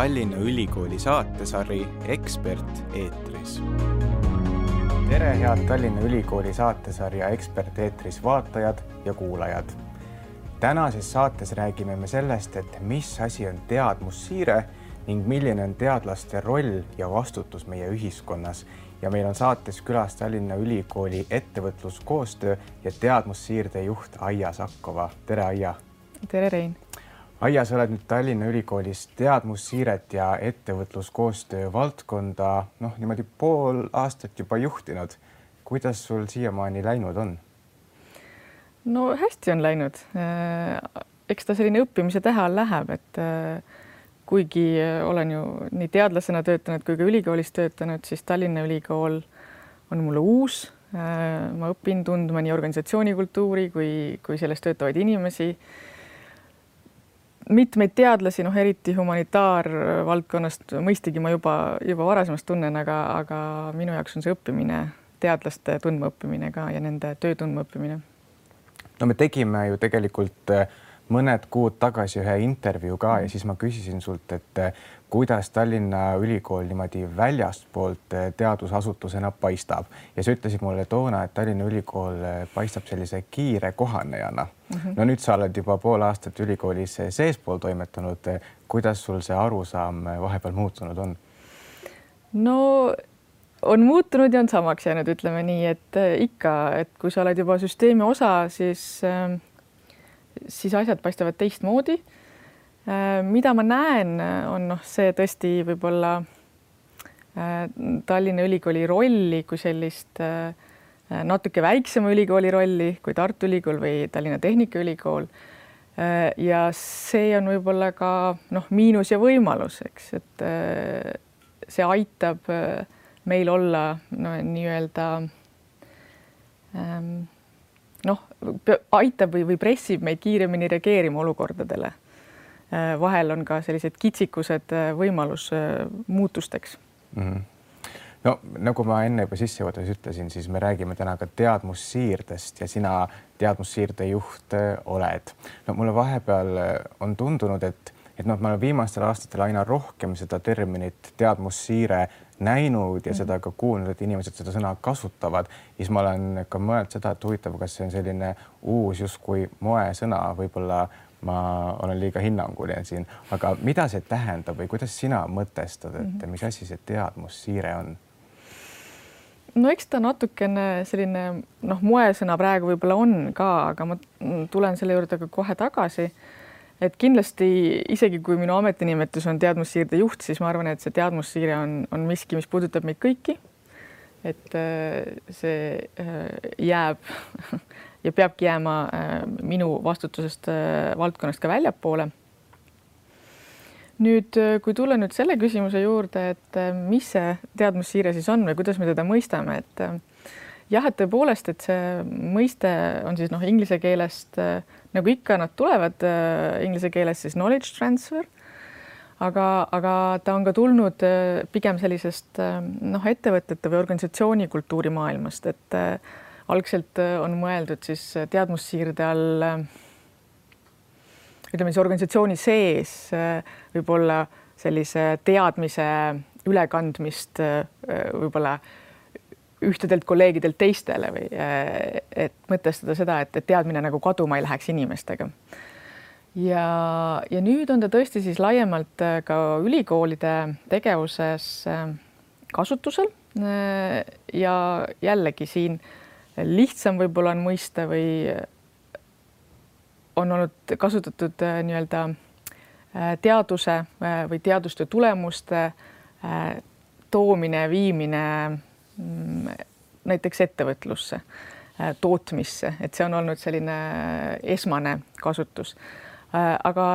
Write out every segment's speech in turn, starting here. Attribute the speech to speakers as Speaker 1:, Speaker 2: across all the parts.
Speaker 1: Tallinna Ülikooli saatesari Ekspert eetris. tere, head Tallinna Ülikooli saatesarja Ekspert eetris vaatajad ja kuulajad. tänases saates räägime me sellest, et mis asi on teadmussiire ning milline on teadlaste roll ja vastutus meie ühiskonnas ja meil on saates külas Tallinna Ülikooli ettevõtluskoostöö ja teadmussiirde juht Aija Sakkova. tere, Aija.
Speaker 2: tere, Rein
Speaker 1: Aija, sa oled nüüd Tallinna Ülikoolis teadmussiiret ja ettevõtluskoostöö valdkonda noh, niimoodi pool aastat juba juhtinud. kuidas sul siiamaani läinud on?
Speaker 2: no hästi on läinud. Äh, eks ta selline õppimise tähe all läheb, et äh, kuigi olen ju nii teadlasena töötanud kui ka ülikoolis töötanud, siis Tallinna Ülikool on mulle uus. Äh, ma õpin tundma nii organisatsioonikultuuri kui, kui selles töötavaid inimesi mitmeid teadlasi, noh, eriti humanitaarvaldkonnast, mõistagi ma juba, juba varasemast tunnen, aga, aga minu jaoks on see õppimine, teadlaste tundmaõppimine ka ja nende töö tundmaõppimine.
Speaker 1: no me tegime ju tegelikult äh, mõned kuud tagasi ühe intervjuu ka ja siis ma küsisin sult, et äh, kuidas Tallinna Ülikool niimoodi väljastpoolt äh, teadusasutusena paistab ja sa ütlesid mulle toona, et Tallinna Ülikool paistab sellise kiire kohanejana mm. -hmm. no nüüd sa oled juba pool aastat ülikoolis seespool toimetanud. kuidas sul see arusaam vahepeal muutunud on?
Speaker 2: no on muutunud ja on samaks jäänud, ütleme nii, et ikka, et kui sa oled juba süsteemi osa, siis äh, siis asjad paistavad teistmoodi. Äh, mida ma näen, on noh, see tõesti võib-olla äh, Tallinna Ülikooli rolli kui sellist äh, natuke väiksema ülikooli rolli kui Tartu Ülikool või Tallinna Tehnikaülikool. ja see on võib-olla ka noh, miinus ja võimalus, eks, et see aitab meil olla no nii-öelda ähm, aitab või, või pressib meid kiiremini reageerima olukordadele. Äh, vahel on ka sellised kitsikused äh, võimalus äh, muutusteks mm. -hmm
Speaker 1: no nagu ma enne juba sissejuhatuses ütlesin, siis me räägime täna ka teadmussiirdest ja sina teadmussiirde juht oled. no mulle vahepeal on tundunud, et, et noh, ma olen viimastel aastatel aina rohkem seda terminit teadmussiire näinud ja seda ka kuulnud, et inimesed seda sõna kasutavad, siis ma olen ka mõelnud seda, et huvitav, kas see on selline uus justkui moesõna, võib-olla ma olen liiga hinnanguline siin, aga mida see tähendab või kuidas sina mõtestad, et mhm. mis asi see teadmussiire on?
Speaker 2: no eks ta natukene selline noh, moesõna praegu võib-olla on ka, aga ma tulen selle juurde ka kohe tagasi et kindlasti isegi kui minu ametinimetus on teadmussiirde juht, siis ma arvan, et see teadmussiire on, on miski, mis puudutab meid kõiki. et äh, see äh, jääb ja peabki jääma äh, minu vastutusest valdkonnast ka väljapoole. nüüd, kui tulla nüüd selle küsimuse juurde, et mis see teadmussiire siis on või kuidas me teda mõistame, et jah, et tõepoolest, et see mõiste on siis noh, inglise keelest äh, nagu ikka, nad tulevad äh, inglise keeles siis knowledge transfer. aga, aga ta on ka tulnud äh, pigem sellisest noh, ettevõtete või organisatsiooni kultuurimaailmast, et algselt on mõeldud siis teadmussiirde all ütleme siis organisatsiooni sees võib-olla sellise teadmise ülekandmist võib-olla ühtedelt kolleegidelt teistele või eh, et mõtestada seda, et, et teadmine nagu kaduma ei läheks inimestega. ja, ja nüüd on ta tõesti siis laiemalt eh, ka ülikoolide tegevuses eh, kasutusel. ja jällegi siin lihtsam võib-olla on mõista või on olnud kasutatud nii-öelda teaduse või teadustöö tulemuste toomine, viimine näiteks ettevõtlusse, äh, tootmisse, et see on olnud selline äh, esmane kasutus. Äh, aga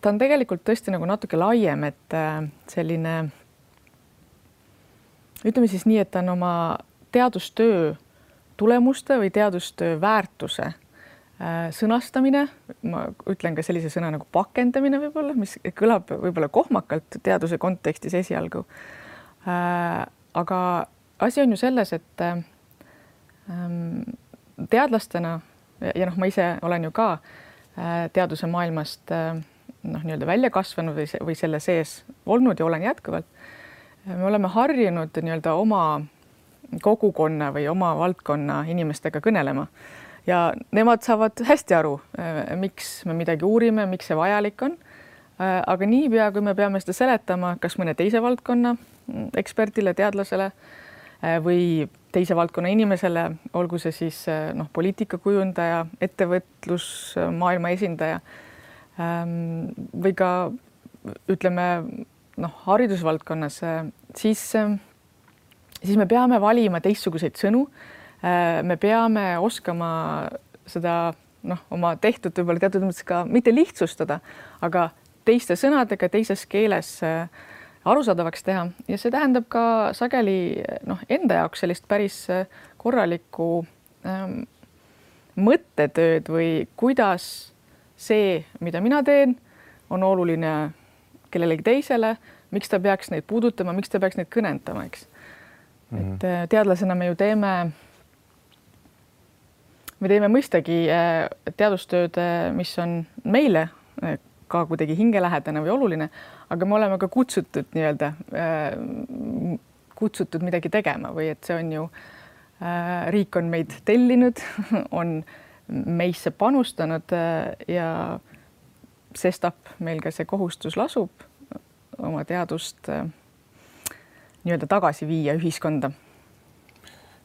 Speaker 2: ta on tegelikult tõesti nagu natuke laiem, et selline ütleme siis nii, et ta on oma teadustöö tulemuste või teadustöö väärtuse sõnastamine, ma ütlen ka sellise sõna nagu pakendamine võib-olla, mis kõlab võib-olla kohmakalt teaduse kontekstis esialgu. aga asi on ju selles, et ähm, teadlastena ja noh, ma ise olen ju ka äh, teaduse maailmast äh, noh, nii-öelda välja kasvanud või, või selle sees olnud ja olen jätkuvalt. me oleme harjunud nii-öelda oma kogukonna või oma valdkonna inimestega kõnelema ja nemad saavad hästi aru, miks me midagi uurime, miks see vajalik on. aga niipea, kui me peame seda seletama, kas mõne teise valdkonna eksperdile, teadlasele või teise valdkonna inimesele, olgu see siis noh, poliitikakujundaja, ettevõtlusmaailma esindaja ähm, või ka ütleme noh, haridusvaldkonnas, siis, siis me peame valima teistsuguseid sõnu. me peame oskama seda noh, oma tehtud võib-olla teatud mõttes ka mitte lihtsustada, aga teiste sõnadega, teises keeles äh, arusaadavaks teha ja see tähendab ka sageli noh, enda jaoks sellist päris äh, korralikku ähm, mõttetööd või kuidas see, mida mina teen, on oluline kellelegi teisele, miks ta peaks neid puudutama, miks ta peaks neid kõnetama, eks mm. -hmm. et äh, teadlasena me ju teeme, me teeme mõistagi äh, teadustööd, mis on meile ka kuidagi hingelähedane või oluline, aga me oleme ka kutsutud nii-öelda, äh, kutsutud midagi tegema või et see on ju, äh, riik on meid tellinud, on meisse panustanud äh, ja sestap meil ka see kohustus lasub oma teadust nii-öelda tagasi viia ühiskonda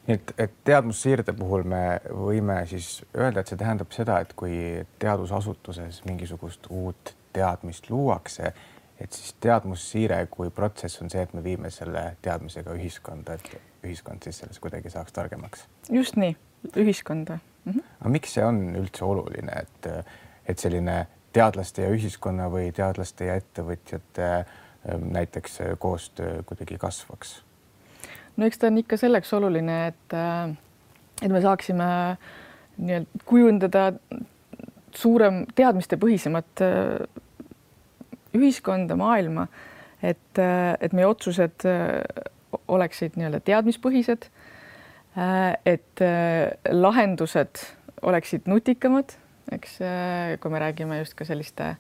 Speaker 1: nii et, et teadmussiirde puhul me võime siis öelda, et see tähendab seda, et kui teadusasutuses mingisugust uut teadmist luuakse, et siis teadmussiire kui protsess on see, et me viime selle teadmisega ühiskonda, et ühiskond siis selles kuidagi saaks targemaks.
Speaker 2: just nii, ühiskonda
Speaker 1: mm. -hmm. aga miks see on üldse oluline, et, et selline teadlaste ja ühiskonna või teadlaste ja ettevõtjate näiteks koostöö kuidagi kasvaks?
Speaker 2: No eks ta on ikka selleks oluline, et, äh, et me saaksime nii-öelda kujundada suurem teadmistepõhisemat äh, ühiskonda, maailma, et, et meie otsused äh, oleksid nii-öelda teadmispõhised. Äh, et äh, lahendused oleksid nutikamad, eks, kui me räägime just ka selliste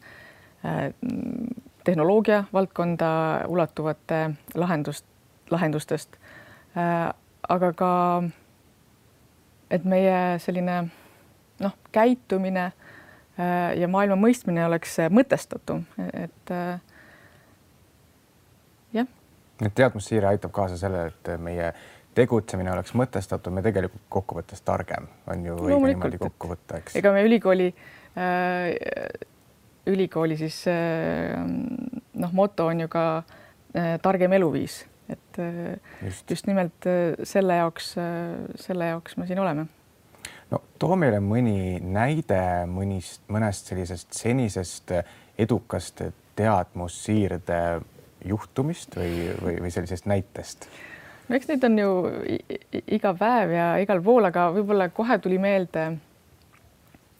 Speaker 2: tehnoloogia valdkonda ulatuvate lahendust, lahendustest. Aga ka, et meie selline noh, käitumine Äh, ja maailma mõistmine oleks äh, mõtestatum, et äh, jah.
Speaker 1: et teadmussiire aitab kaasa sellele, et meie tegutsemine oleks mõtestatum ja tegelikult kokkuvõttes targem, on ju õige niimoodi kokku võtta, eks.
Speaker 2: ega me ülikooli äh,, ülikooli siis äh, noh, moto on ju ka äh, targem eluviis, et äh, just. just nimelt äh, selle jaoks äh,, selle jaoks me siin oleme
Speaker 1: no too meile mõni näide mõnist, mõnest sellisest senisest edukast teadmussiirde juhtumist või, või, või sellisest näitest?
Speaker 2: no eks neid on ju iga päev ja igal pool, aga võib-olla kohe tuli meelde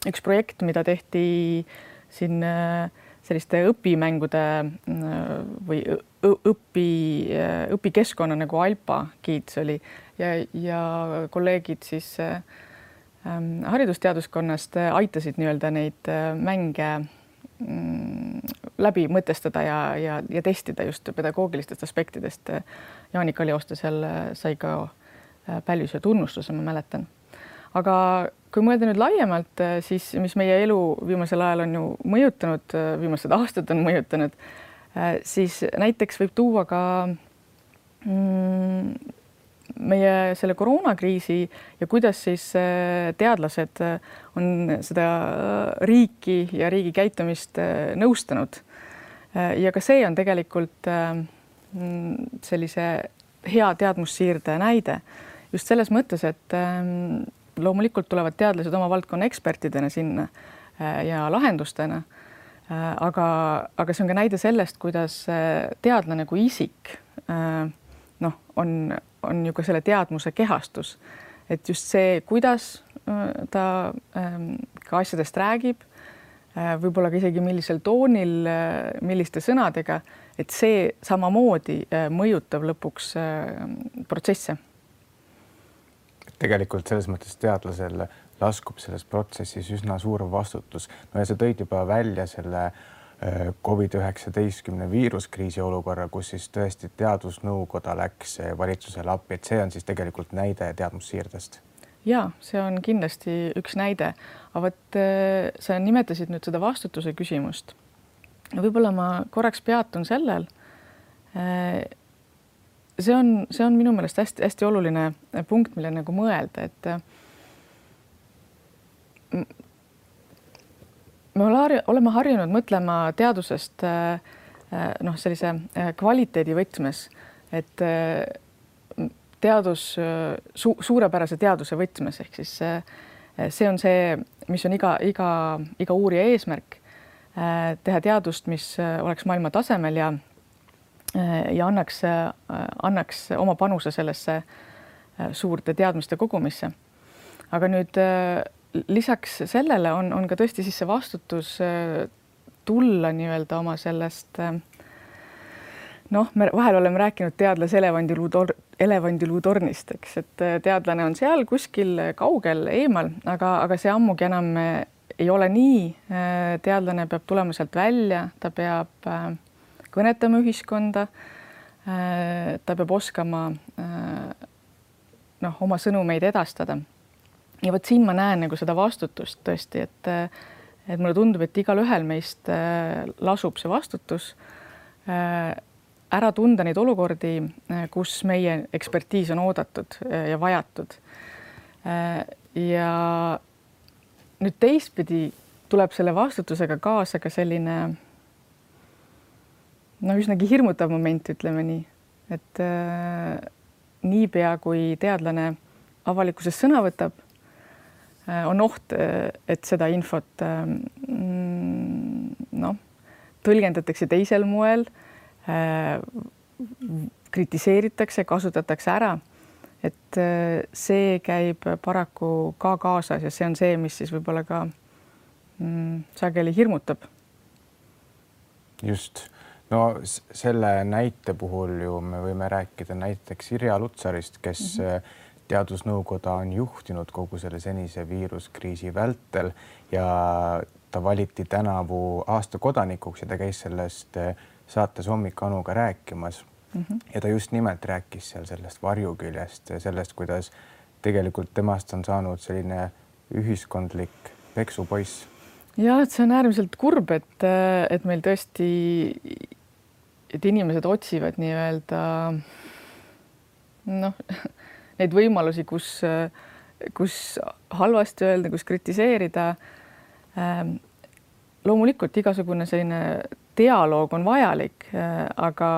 Speaker 2: üks projekt, mida tehti siin selliste õpimängude või õpi, äh, õpikeskkonna nagu Alpa Kids oli ja, ja kolleegid siis äh, Ähm, haridusteaduskonnast äh, aitasid nii-öelda neid äh, mänge mm, läbi mõtestada ja, ja, ja testida just pedagoogilistest aspektidest. Jaanika Leoste seal äh, sai ka Päljuse tunnustuse, ma mäletan. aga kui mõelda nüüd laiemalt, siis mis meie elu viimasel ajal on ju mõjutanud, viimased aastad on mõjutanud, siis näiteks võib tuua ka mm, meie selle koroonakriisi ja kuidas siis äh, teadlased äh, on seda äh, riiki ja riigi käitumist nõustanud. ja ka see on tegelikult mm, sellise hea teadmussiirde näide just selles mõttes, et ähm, loomulikult tulevad teadlased oma valdkonna ekspertidena sinna ja lahendustena. Aga, aga see on ka näide sellest, kuidas teadlane kui isik noh, on on ju ka selle teadmuse kehastus, et just see, kuidas äh, ta ähm, ka asjadest räägib, äh, võib-olla ka isegi millisel toonil, äh, milliste sõnadega, et see samamoodi mõjutab lõpuks protsesse.
Speaker 1: tegelikult selles mõttes teadlasel laskub selles protsessis üsna suur vastutus. no ja sa tõid juba välja selle Covid-19 viiruskriisi olukorra, kus siis tõesti teadusnõukoda läks valitsusele appi, et see on siis tegelikult näide teadmussiirdest
Speaker 2: ja see on kindlasti üks näide, aga vot äh, sa nimetasid nüüd seda vastutuse küsimust. võib-olla ma korraks peatun sellel. Äh, see on, see on minu meelest hästi-hästi oluline punkt, millele nagu mõelda, et äh, me oleme harjunud mõtlema teadusest noh, sellise kvaliteedi võtmes, et teadus su, suurepärase teaduse võtmes, ehk siis see on see, mis on iga, iga, iga uurija eesmärk, teha teadust, mis oleks maailma tasemel ja ja annaks, annaks oma panuse sellesse suurde teadmiste kogumisse. aga nüüd lisaks sellele on, on ka tõesti siis see vastutus tulla nii-öelda oma sellest noh, me vahel oleme rääkinud teadlase elevandiluu tor-, elevandiluu tornist, eks, et äh, teadlane on seal kuskil kaugel eemal, aga, aga see ammugi enam äh, ei ole nii. Äh, teadlane peab tulema sealt välja, ta peab kõnetama ühiskonda. ta peab oskama noh, oma sõnumeid edastada. Ja vot siin ma näen nagu seda vastutust tõesti, et, et mulle tundub, et igalühel meist lasub see vastutus ära tunda neid olukordi, eh, kus meie ekspertiis on oodatud ja vajatud. Ja nüüd teistpidi tuleb selle vastutusega kaasa ka selline no üsnagi hirmutav moment, ütleme nii, et äh, niipea kui teadlane avalikkuses sõna võtab äh,, on oht, et seda infot äh, noh, tõlgendatakse teisel moel äh, Äh, kritiseeritakse, kasutatakse ära. et äh, see käib paraku ka kaasas ja see on see, mis siis võib-olla ka mm, sageli hirmutab.
Speaker 1: just, no selle näite puhul ju me võime rääkida näiteks Irja Lutsarist, kes mm -hmm. Teadusnõukoda on juhtinud kogu selle senise viiruskriisi vältel ja ta valiti tänavu aasta kodanikuks ja ta käis sellest äh, saates Hommik Anuga rääkimas mm. -hmm. ja ta just nimelt rääkis seal sellest varjuküljest sellest, kuidas tegelikult temast on saanud selline ühiskondlik peksupoiss.
Speaker 2: ja et see on äärmiselt kurb, et, et meil tõesti, et inimesed otsivad nii-öelda noh, neid võimalusi, kus, kus halvasti öelda, kus kritiseerida. Ähm, loomulikult igasugune selline dialoog on vajalik, äh, aga,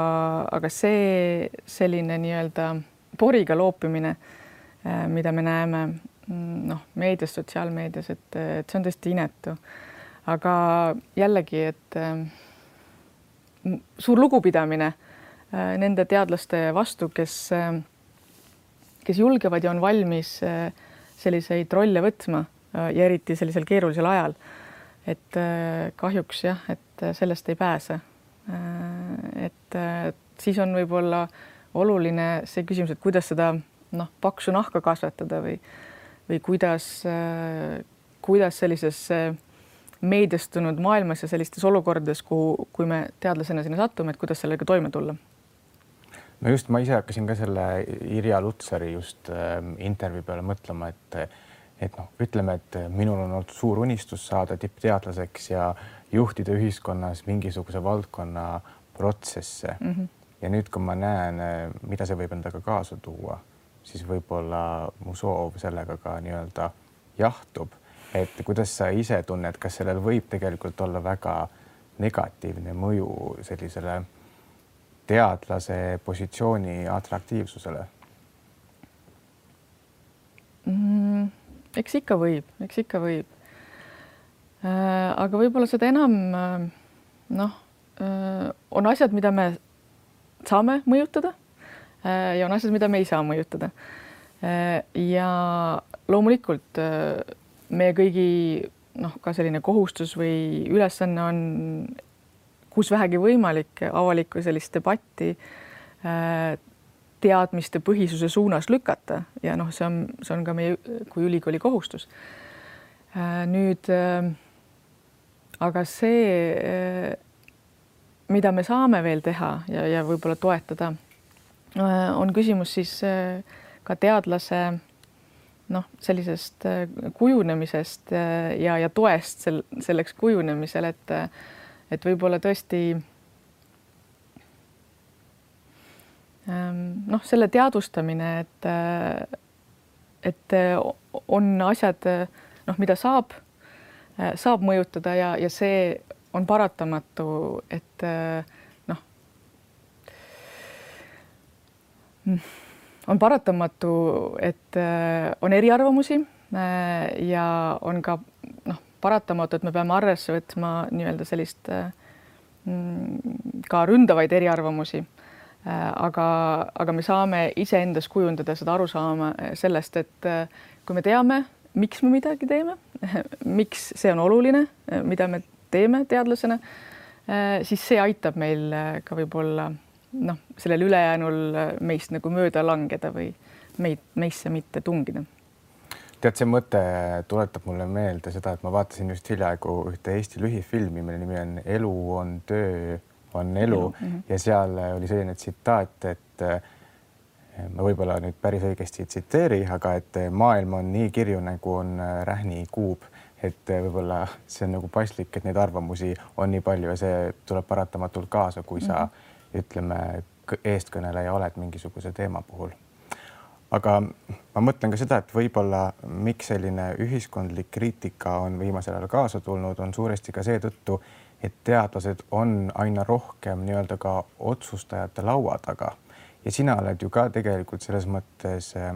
Speaker 2: aga see selline nii-öelda poriga loopimine, äh, mida me näeme mm, noh, meedias, sotsiaalmeedias, et, et see on tõesti inetu. aga jällegi, et äh, suur lugupidamine nende teadlaste vastu, kes, kes julgevad ja on valmis selliseid rolle võtma ja eriti sellisel keerulisel ajal et äh, kahjuks jah, et äh, sellest ei pääse. Äh, et siis on võib-olla oluline see küsimus, et kuidas seda noh, paksu nahka kasvatada või, või kuidas, kuidas sellises meediastunud maailmas ja sellistes olukordades, kuhu, kui me teadlasena sinna satume, et kuidas sellega toime tulla
Speaker 1: no just, ma ise hakkasin ka selle Irja Lutsari just äh, intervjuu peale mõtlema, et et noh, ütleme, et minul on olnud suur unistus saada tippteadlaseks ja juhtida ühiskonnas mingisuguse valdkonna protsesse mm. -hmm. ja nüüd, kui ma näen, mida see võib endaga kaasa tuua, siis võib-olla mu soov sellega ka nii-öelda jahtub. et kuidas sa ise tunned, kas sellel võib tegelikult olla väga negatiivne mõju sellisele teadlase positsiooni atraktiivsusele
Speaker 2: mm.? eks ikka võib, eks ikka võib. Äh, aga võib-olla seda enam äh, noh, äh, on asjad, mida me saame mõjutada ja on asjad, mida me ei saa mõjutada. ja loomulikult meie kõigi noh, ka selline kohustus või ülesanne on, kus vähegi võimalik, avalikku sellist debatti teadmiste põhisuse suunas lükata ja noh, see on, see on ka meie kui ülikooli kohustus. Äh, nüüd äh, aga see, äh, mida me saame veel teha ja, ja võib-olla toetada, on küsimus siis ka teadlase noh, sellisest kujunemisest ja, ja toest sel, selleks kujunemisel, et, et võib-olla tõesti noh, selle teadvustamine, et, et on asjad, noh, mida saab, saab mõjutada ja, ja see on paratamatu, et noh, on paratamatu, et on eriarvamusi ja on ka paratamatu, et me peame arvesse võtma nii-öelda sellist ka ründavaid eriarvamusi. Äh, aga, aga me saame iseendas kujundada seda arusaama sellest, et äh, kui me teame, miks me midagi teeme, miks see on oluline, äh, mida me teeme teadlasena, siis see aitab meil ka võib-olla noh, sellel ülejäänul meist nagu mööda langeda või meid, meisse mitte tungida
Speaker 1: tead, see mõte tuletab mulle meelde seda, et ma vaatasin just hiljaaegu ühte Eesti lühifilmi, mille nimi on Elu on töö on elu mm -hmm. ja seal oli selline tsitaat, et eh, ma võib-olla nüüd päris õigesti ei tsiteeri, aga et maailm on nii kirju, nagu on eh, rähni kuub, et eh, võib-olla see on nagu paslik, et neid arvamusi on nii palju ja see tuleb paratamatult kaasa, kui sa mm -hmm. ütleme, eestkõneleja oled mingisuguse teema puhul. Aga ma mõtlen ka seda, et võib-olla miks selline ühiskondlik kriitika on viimasel ajal kaasa tulnud, on suuresti ka seetõttu, et teadlased on aina rohkem nii-öelda ka otsustajate laua taga ja sina oled ju ka tegelikult selles mõttes eh,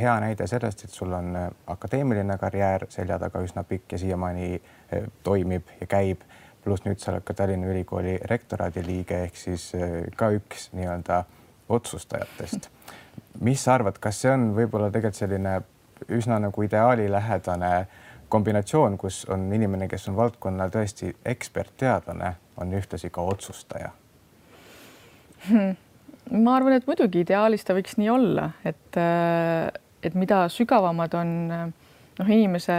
Speaker 1: hea näide sellest, et sul on eh, akadeemiline karjäär selja taga üsna pikk ja siiamaani eh, toimib ja käib. pluss nüüd sa oled ka Tallinna Ülikooli rektoraadi liige ehk siis ka üks nii-öelda otsustajatest. Mis sa arvad, kas see on võib-olla tegelikult selline üsna nagu ideaalilähedane äh, kombinatsioon, kus on inimene, kes on valdkonna tõesti ekspertteadlane, on ühtlasi ka otsustaja
Speaker 2: hmm.? ma arvan, et muidugi ideaalis ta võiks nii olla, et, äh, et mida sügavamad on noh, inimese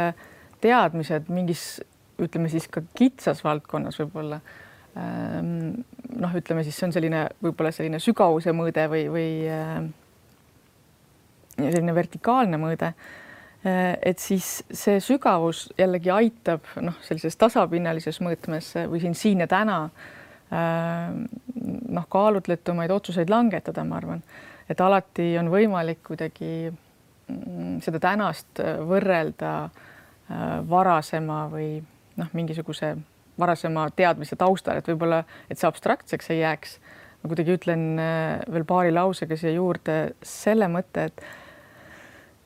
Speaker 2: teadmised mingis, ütleme siis ka kitsas valdkonnas võib-olla ähm, noh, ütleme siis see on selline võib-olla selline sügavuse mõõde või, või äh, selline vertikaalne mõõde Äh, et siis see sügavus jällegi aitab noh, sellises tasapinnalises mõõtmes või siin siin ja täna äh, noh, kaalutletumaid otsuseid langetada, ma arvan, et alati on võimalik kuidagi mm, seda tänast võrrelda varasema või noh, mingisuguse varasema teadmise taustal, et võib-olla, et see abstraktseks ei jääks. ma kuidagi ütlen veel paari lausega siia juurde selle mõtte, et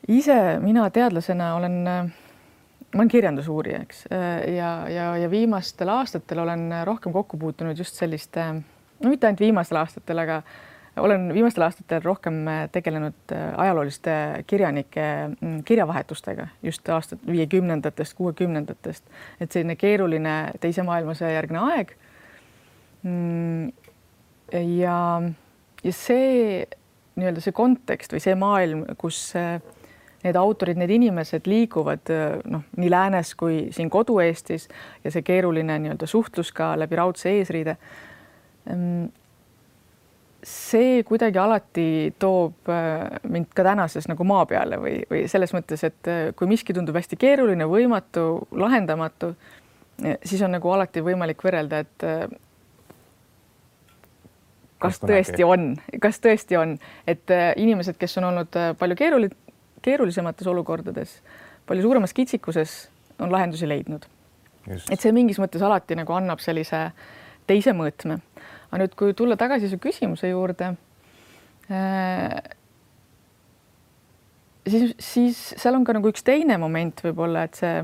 Speaker 2: ise mina teadlasena olen, ma olen kirjandusuurija, eks, ja, ja, ja viimastel aastatel olen rohkem kokku puutunud just selliste, no mitte ainult viimastel aastatel, aga olen viimastel aastatel rohkem tegelenud ajalooliste kirjanike mm, kirjavahetustega just aastat viiekümnendatest, kuuekümnendatest, et selline keeruline Teise maailmasõja järgne aeg. Mm, ja, ja see nii-öelda see kontekst või see maailm, kus need autorid, need inimesed liiguvad noh, nii läänes kui siin kodu-Eestis ja see keeruline nii-öelda suhtlus ka läbi raudse eesriide. Ehm, see kuidagi alati toob äh, mind ka tänases nagu maa peale või, või selles mõttes, et äh, kui miski tundub hästi keeruline, võimatu, lahendamatu, äh, siis on nagu alati võimalik võrrelda, et kas tõesti on, kas tõesti on, et inimesed, kes on olnud palju keeruli-, keerulisemates olukordades, palju suuremas kitsikuses on lahendusi leidnud. et see mingis mõttes alati nagu annab sellise teise mõõtme. aga nüüd, kui tulla tagasi su küsimuse juurde äh,, siis, siis seal on ka nagu üks teine moment võib-olla, et see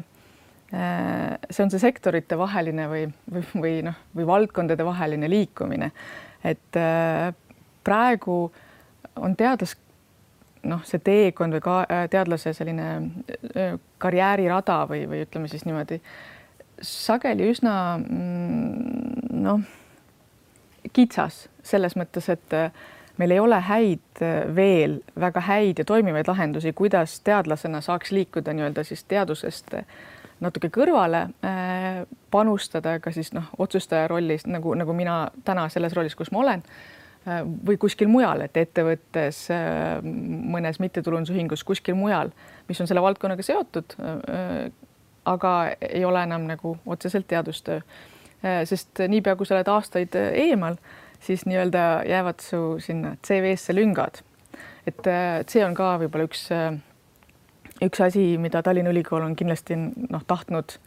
Speaker 2: äh, see on see sektorite vaheline või, või, või noh, või valdkondade vaheline liikumine. et äh, praegu on teadlas noh, see teekond või ka äh, teadlase selline äh, karjäärirada või, või ütleme siis niimoodi sageli üsna mm, noh, kitsas selles mõttes, et äh, meil ei ole häid veel väga häid ja toimivaid lahendusi, kuidas teadlasena saaks liikuda nii-öelda siis teadusest natuke kõrvale, panustada ka siis noh, otsustaja rollis nagu, nagu mina täna selles rollis, kus ma olen või kuskil mujal, et ettevõttes, mõnes mittetulundusühingus, kuskil mujal, mis on selle valdkonnaga seotud. aga ei ole enam nagu otseselt teadustöö, sest niipea, kui sa oled aastaid eemal, siis nii-öelda jäävad su sinna CV-sse lüngad. et see on ka võib-olla üks, üks asi, mida Tallinna Ülikool on kindlasti noh, tahtnud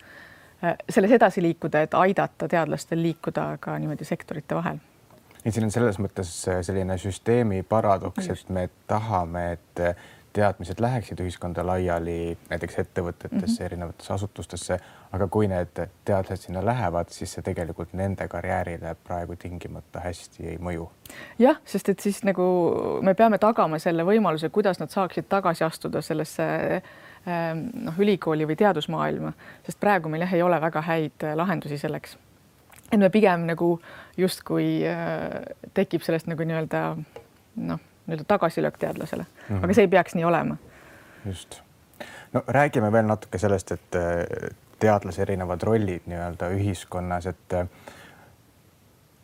Speaker 2: selles edasi liikuda, et aidata teadlastel liikuda ka niimoodi sektorite vahel
Speaker 1: et siin on selles mõttes selline süsteemi paradoks, et me tahame, et teadmised läheksid ühiskonda laiali, näiteks ettevõtetesse mm, -hmm. erinevatesse asutustesse, aga kui need teadlased sinna lähevad, siis see tegelikult nende karjäärile praegu tingimata hästi ei mõju.
Speaker 2: jah, sest et siis nagu me peame tagama selle võimaluse, kuidas nad saaksid tagasi astuda sellesse ähm, noh, ülikooli või teadusmaailma, sest praegu meil jah, ei ole väga häid lahendusi selleks et me pigem nagu justkui äh, tekib sellest nagu nii-öelda noh, nii-öelda tagasilöök teadlasele mm, -hmm. aga see ei peaks nii olema.
Speaker 1: just. no räägime veel natuke sellest, et äh, teadlase erinevad rollid nii-öelda ühiskonnas, et äh,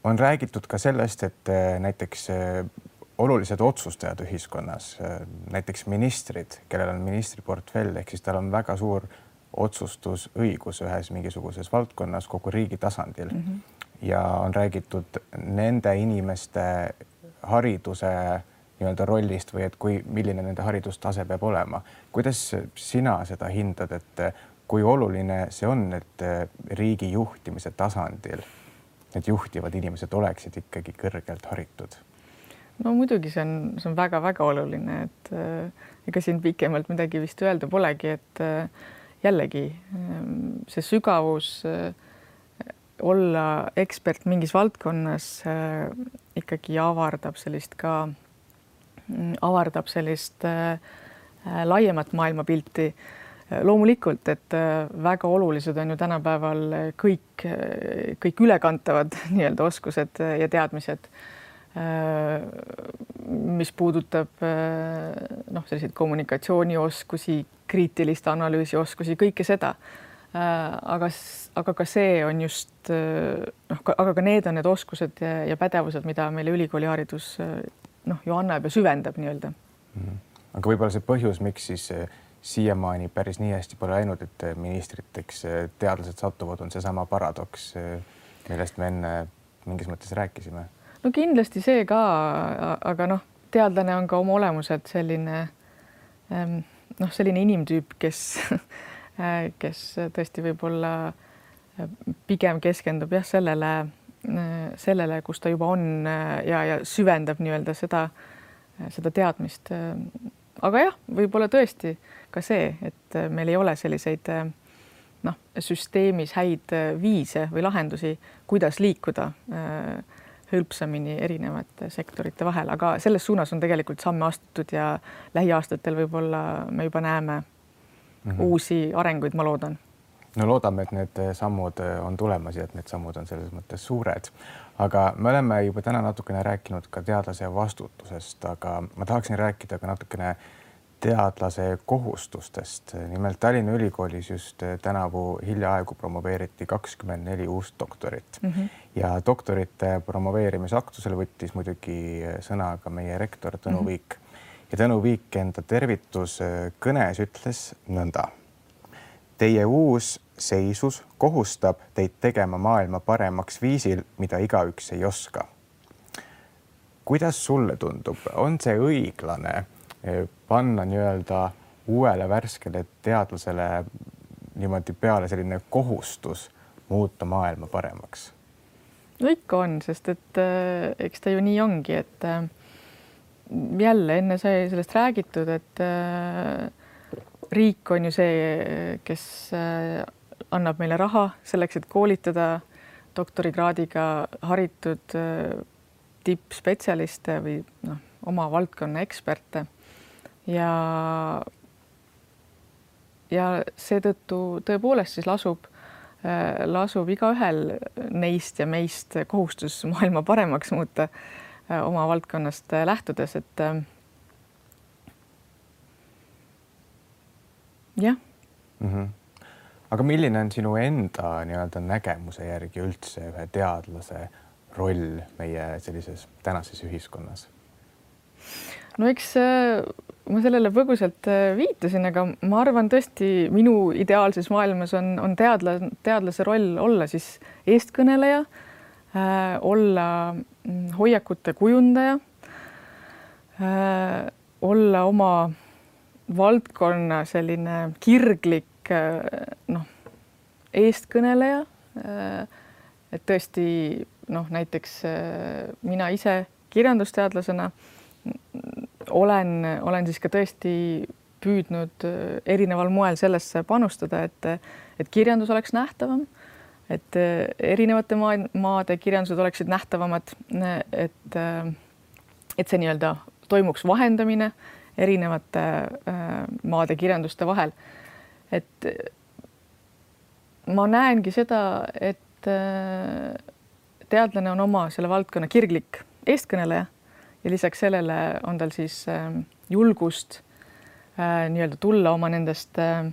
Speaker 1: on räägitud ka sellest, et näiteks olulised otsustajad ühiskonnas, näiteks ministrid, kellel on ministriportfell ehk siis tal on väga suur otsustusõigus ühes mingisuguses valdkonnas kogu riigi tasandil mm. -hmm. ja on räägitud nende inimeste hariduse nii-öelda rollist või et kui, milline nende haridustase peab olema. kuidas sina seda hindad, et kui oluline see on, et riigi juhtimise tasandil need juhtivad inimesed oleksid ikkagi kõrgelt haritud?
Speaker 2: no muidugi see on, see on väga-väga oluline, et äh, ega siin pikemalt midagi vist öelda polegi, et äh, jällegi ehm, see sügavus eh, olla ekspert mingis valdkonnas eh, ikkagi avardab sellist ka, mm, avardab sellist eh, laiemat maailmapilti. loomulikult, et väga olulised on ju tänapäeval kõik, kõik ülekantavad nii-öelda oskused ja teadmised mis puudutab noh, selliseid kommunikatsioonioskusi, kriitilist analüüsioskusi, kõike seda. aga, aga ka see on just noh, aga ka need on need oskused ja, ja pädevused, mida meile ülikooliharidus noh, ju annab ja süvendab nii-öelda mm.
Speaker 1: -hmm. aga võib-olla see põhjus, miks siis siiamaani päris nii hästi pole läinud, et ministriteks teadlased satuvad, on seesama paradoks, millest me enne mingis mõttes rääkisime
Speaker 2: no kindlasti see ka, aga noh, teadlane on ka oma olemuselt selline ähm, noh, selline inimtüüp, kes, kes tõesti võib-olla äh, pigem keskendub jah, sellele, äh, sellele, kus ta juba on äh, ja, ja süvendab nii-öelda seda, seda teadmist. aga jah, võib-olla tõesti ka see, et meil ei ole selliseid noh, süsteemis häid viise või lahendusi, kuidas liikuda hõlpsamini erinevate sektorite vahel, aga selles suunas on tegelikult samme astutud ja lähiaastatel võib-olla me juba näeme mm -hmm. uusi arenguid, ma loodan.
Speaker 1: no loodame, et need sammud on tulemas ja et need sammud on selles mõttes suured. aga me oleme juba täna natukene rääkinud ka teadlase vastutusest, aga ma tahaksin rääkida ka natukene teadlase kohustustest. nimelt Tallinna Ülikoolis just tänavu hiljaaegu promoveeriti kakskümmend neli uust doktorit mm -hmm. ja doktorite promoveerimisaktusel võttis muidugi sõna ka meie rektor Tõnu mm -hmm. Viik. ja Tõnu Viik enda tervituskõnes ütles nõnda. Teie uus seisus kohustab teid tegema maailma paremaks viisil, mida igaüks ei oska. kuidas sulle tundub, on see õiglane? Panna nii-öelda uuele värskele teadlasele niimoodi peale selline kohustus muuta maailma paremaks?
Speaker 2: no ikka on, sest et äh, eks ta ju nii ongi, et äh, jälle enne sai sellest räägitud, et äh, riik on ju see, kes äh, annab meile raha selleks, et koolitada doktorikraadiga haritud äh, tippspetsialiste või noh, oma valdkonna eksperte ja ja seetõttu tõepoolest siis lasub, äh, lasub igaühel neist ja meist kohustus maailma paremaks muuta äh, oma valdkonnast äh, lähtudes, et jah
Speaker 1: mm. -hmm. aga milline on sinu enda nii-öelda nägemuse järgi üldse ühe teadlase roll meie sellises tänases ühiskonnas?
Speaker 2: No eks äh, ma sellele põgusalt äh, viitasin, aga ma arvan tõesti minu ideaalses maailmas on, on teadla, teadlase roll olla siis eestkõneleja äh,, olla mm, hoiakute kujundaja äh,, olla oma valdkonna selline kirglik äh, noh, eestkõneleja äh,. et tõesti noh, näiteks äh, mina ise kirjandusteadlasena olen, olen siis ka tõesti püüdnud äh, erineval moel sellesse panustada, et, et kirjandus oleks nähtavam, et äh, erinevate maa, maade kirjandused oleksid nähtavamad, et, äh, et see nii-öelda toimuks vahendamine erinevate maade kirjanduste vahel. et ma näengi seda, et teadlane on oma selle valdkonna kirglik eestkõneleja ja lisaks sellele on tal siis ähm, julgust äh, nii-öelda tulla oma nendest äh,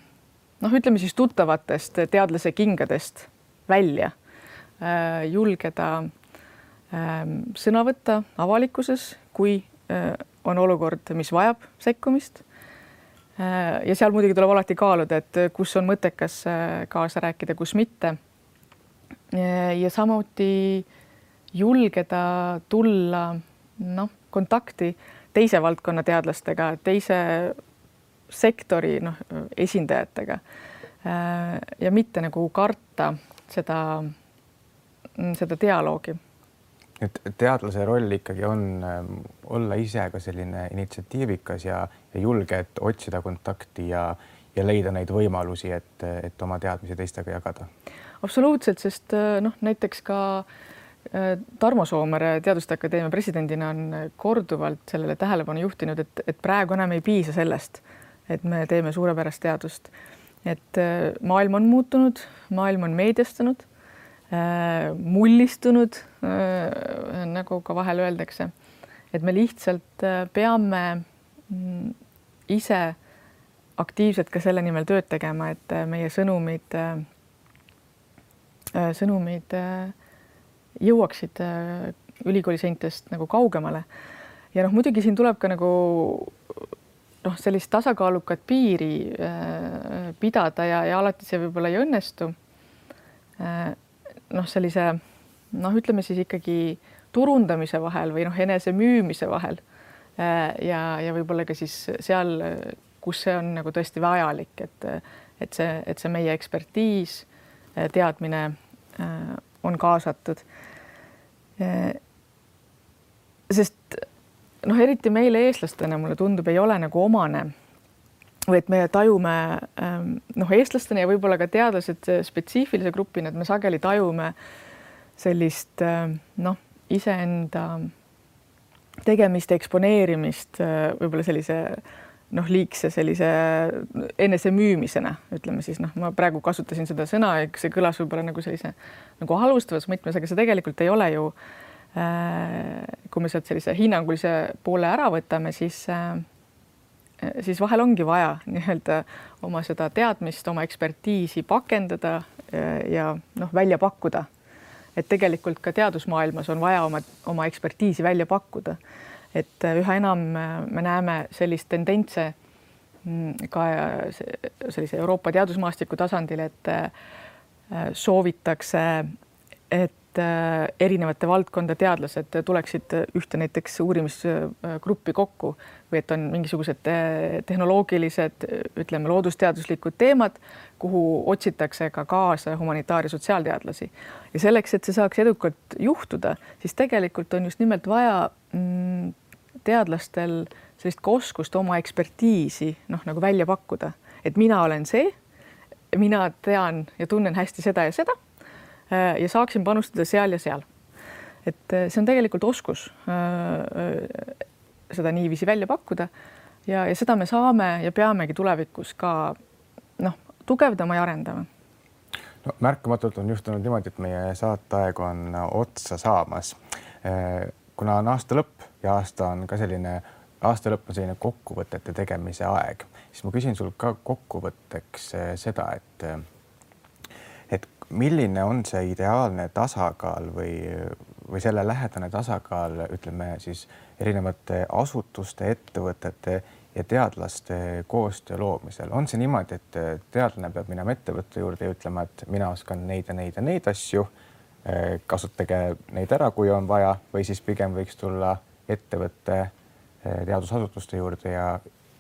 Speaker 2: noh, ütleme siis tuttavatest teadlase kingadest välja, äh, julgeda ähm, sõna võtta avalikkuses, kui on olukord, mis vajab sekkumist. ja seal muidugi tuleb alati kaaluda, et kus on mõttekas kaasa rääkida, kus mitte. ja samuti julgeda tulla noh, kontakti teise valdkonna teadlastega, teise sektori noh, esindajatega. Äh, ja mitte nagu karta seda, seda dialoogi.
Speaker 1: et teadlase roll ikkagi on ähm, olla ise ka selline initsiatiivikas ja, ja julge, et otsida kontakti ja, ja leida neid võimalusi, et, et oma teadmisi teistega jagada.
Speaker 2: absoluutselt, sest äh, noh, näiteks ka Äh, Tarmo Soomere Teaduste Akadeemia presidendina on korduvalt sellele tähelepanu juhtinud, et, et praegu enam ei piisa sellest, et me teeme suurepärast teadust. et äh, maailm on muutunud, maailm on meediastunud, äh, mullistunud, nagu ka vahel öeldakse. et me lihtsalt peame mm, ise aktiivselt ka selle nimel tööd tegema, et meie sõnumid, sõnumid jõuaksid äh, ülikooli seintest nagu kaugemale. ja noh, muidugi siin tuleb ka nagu noh, sellist tasakaalukat piiri äh, pidada ja, ja alati see võib-olla ei õnnestu äh,. noh, sellise noh, ütleme siis ikkagi turundamise vahel või noh, enese müümise vahel äh, ja, ja võib-olla ka siis seal, kus see on nagu tõesti vajalik, et, et see, et see meie ekspertiis, teadmine äh, on kaasatud. sest noh, eriti meile eestlastena, mulle tundub, ei ole nagu omane või et me tajume ähm, noh, eestlastena ja võib-olla ka teadlased spetsiifilise grupina, et me sageli tajume sellist ähm, noh, iseenda tegemiste eksponeerimist äh, võib-olla sellise noh, liigse sellise enesemüümisena, ütleme siis noh, ma praegu kasutasin seda sõna, see kõlas võib-olla nagu sellise nagu halvustavas mõtmes, aga see tegelikult ei ole ju äh,. kui me sealt sellise hinnangulise poole ära võtame, siis äh, siis vahel ongi vaja nii-öelda oma seda teadmist, oma ekspertiisi pakendada äh, ja noh, välja pakkuda. et tegelikult ka teadusmaailmas on vaja oma, oma ekspertiisi välja pakkuda et äh, üha enam äh, me näeme sellist tendentse mm, ka äh, sellise Euroopa teadusmaastiku tasandil, et soovitakse, et erinevate valdkonda teadlased tuleksid ühte näiteks uurimisgruppi kokku või et on mingisugused tehnoloogilised, ütleme, loodusteaduslikud teemad, kuhu otsitakse ka kaasa humanitaar- ja sotsiaalteadlasi. ja selleks, et see saaks edukalt juhtuda, siis tegelikult on just nimelt vaja mm, teadlastel sellist ka oskust oma ekspertiisi noh, nagu välja pakkuda, et mina olen see, mina tean ja tunnen hästi seda ja seda äh, ja saaksin panustada seal ja seal. et äh, see on tegelikult oskus äh, seda niiviisi välja pakkuda ja, ja seda me saame ja peamegi tulevikus ka noh, tugevdama ja arendama
Speaker 1: no märkamatult on juhtunud niimoodi, et meie saateaeg on otsa saamas. Kuna on aasta lõpp, ja aasta on ka selline, aasta lõpp on selline kokkuvõtete tegemise aeg, siis ma küsin sul ka kokkuvõtteks eh, seda, et, eh, milline on see ideaalne tasakaal või, või selle lähedane tasakaal, ütleme siis erinevate asutuste, ettevõtete ja teadlaste koostöö loomisel, on see niimoodi, et teadlane peab minema ettevõtte juurde ja ütlema, et mina oskan neid ja neid ja neid asju, kasutage neid ära, kui on vaja, või siis pigem võiks tulla ettevõtte teadusasutuste juurde ja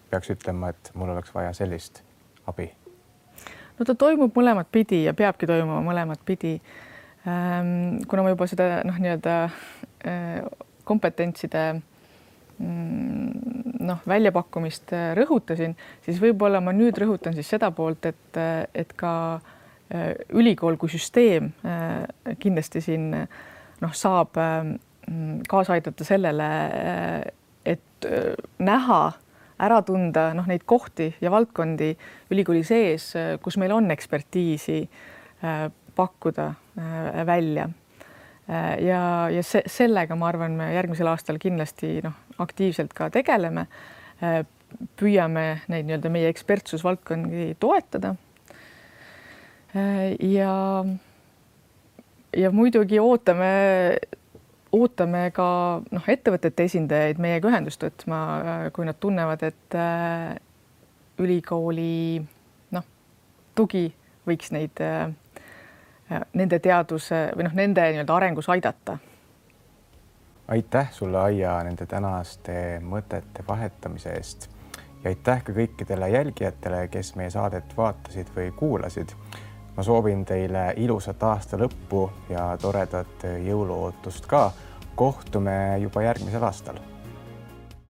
Speaker 1: peaks ütlema, et mul oleks vaja sellist abi
Speaker 2: no ta toimub mõlemat pidi ja peabki toimuma mõlemat pidi. Ehm, kuna ma juba seda noh, nii-öelda eh, kompetentside mm, noh, väljapakkumist rõhutasin, siis võib-olla ma nüüd rõhutan siis seda poolt, et, et ka eh, ülikool kui süsteem kindlasti siin noh, saab kaasa aidata sellele, et näha ära tunda noh, neid kohti ja valdkondi ülikooli sees, kus meil on ekspertiisi äh, pakkuda äh, välja. Äh, ja, ja se sellega ma arvan, me järgmisel aastal kindlasti noh, aktiivselt ka tegeleme. püüame neid nii-öelda meie ekspertsusvaldkondi toetada. Ja, ja muidugi ootame ootame ka noh, ettevõtete esindajaid meiega ühendust võtma, kui nad tunnevad, et äh, ülikooli noh, tugi võiks neid äh,, nende teaduse või noh, nende nii-öelda arengus aidata.
Speaker 1: aitäh sulle, Aija, nende tänaste mõtete vahetamise eest ja aitäh ka kõikidele jälgijatele, kes meie saadet vaatasid või kuulasid ma soovin teile ilusat aasta lõppu ja toredat jõuluootust ka. Kohtume juba järgmisel aastal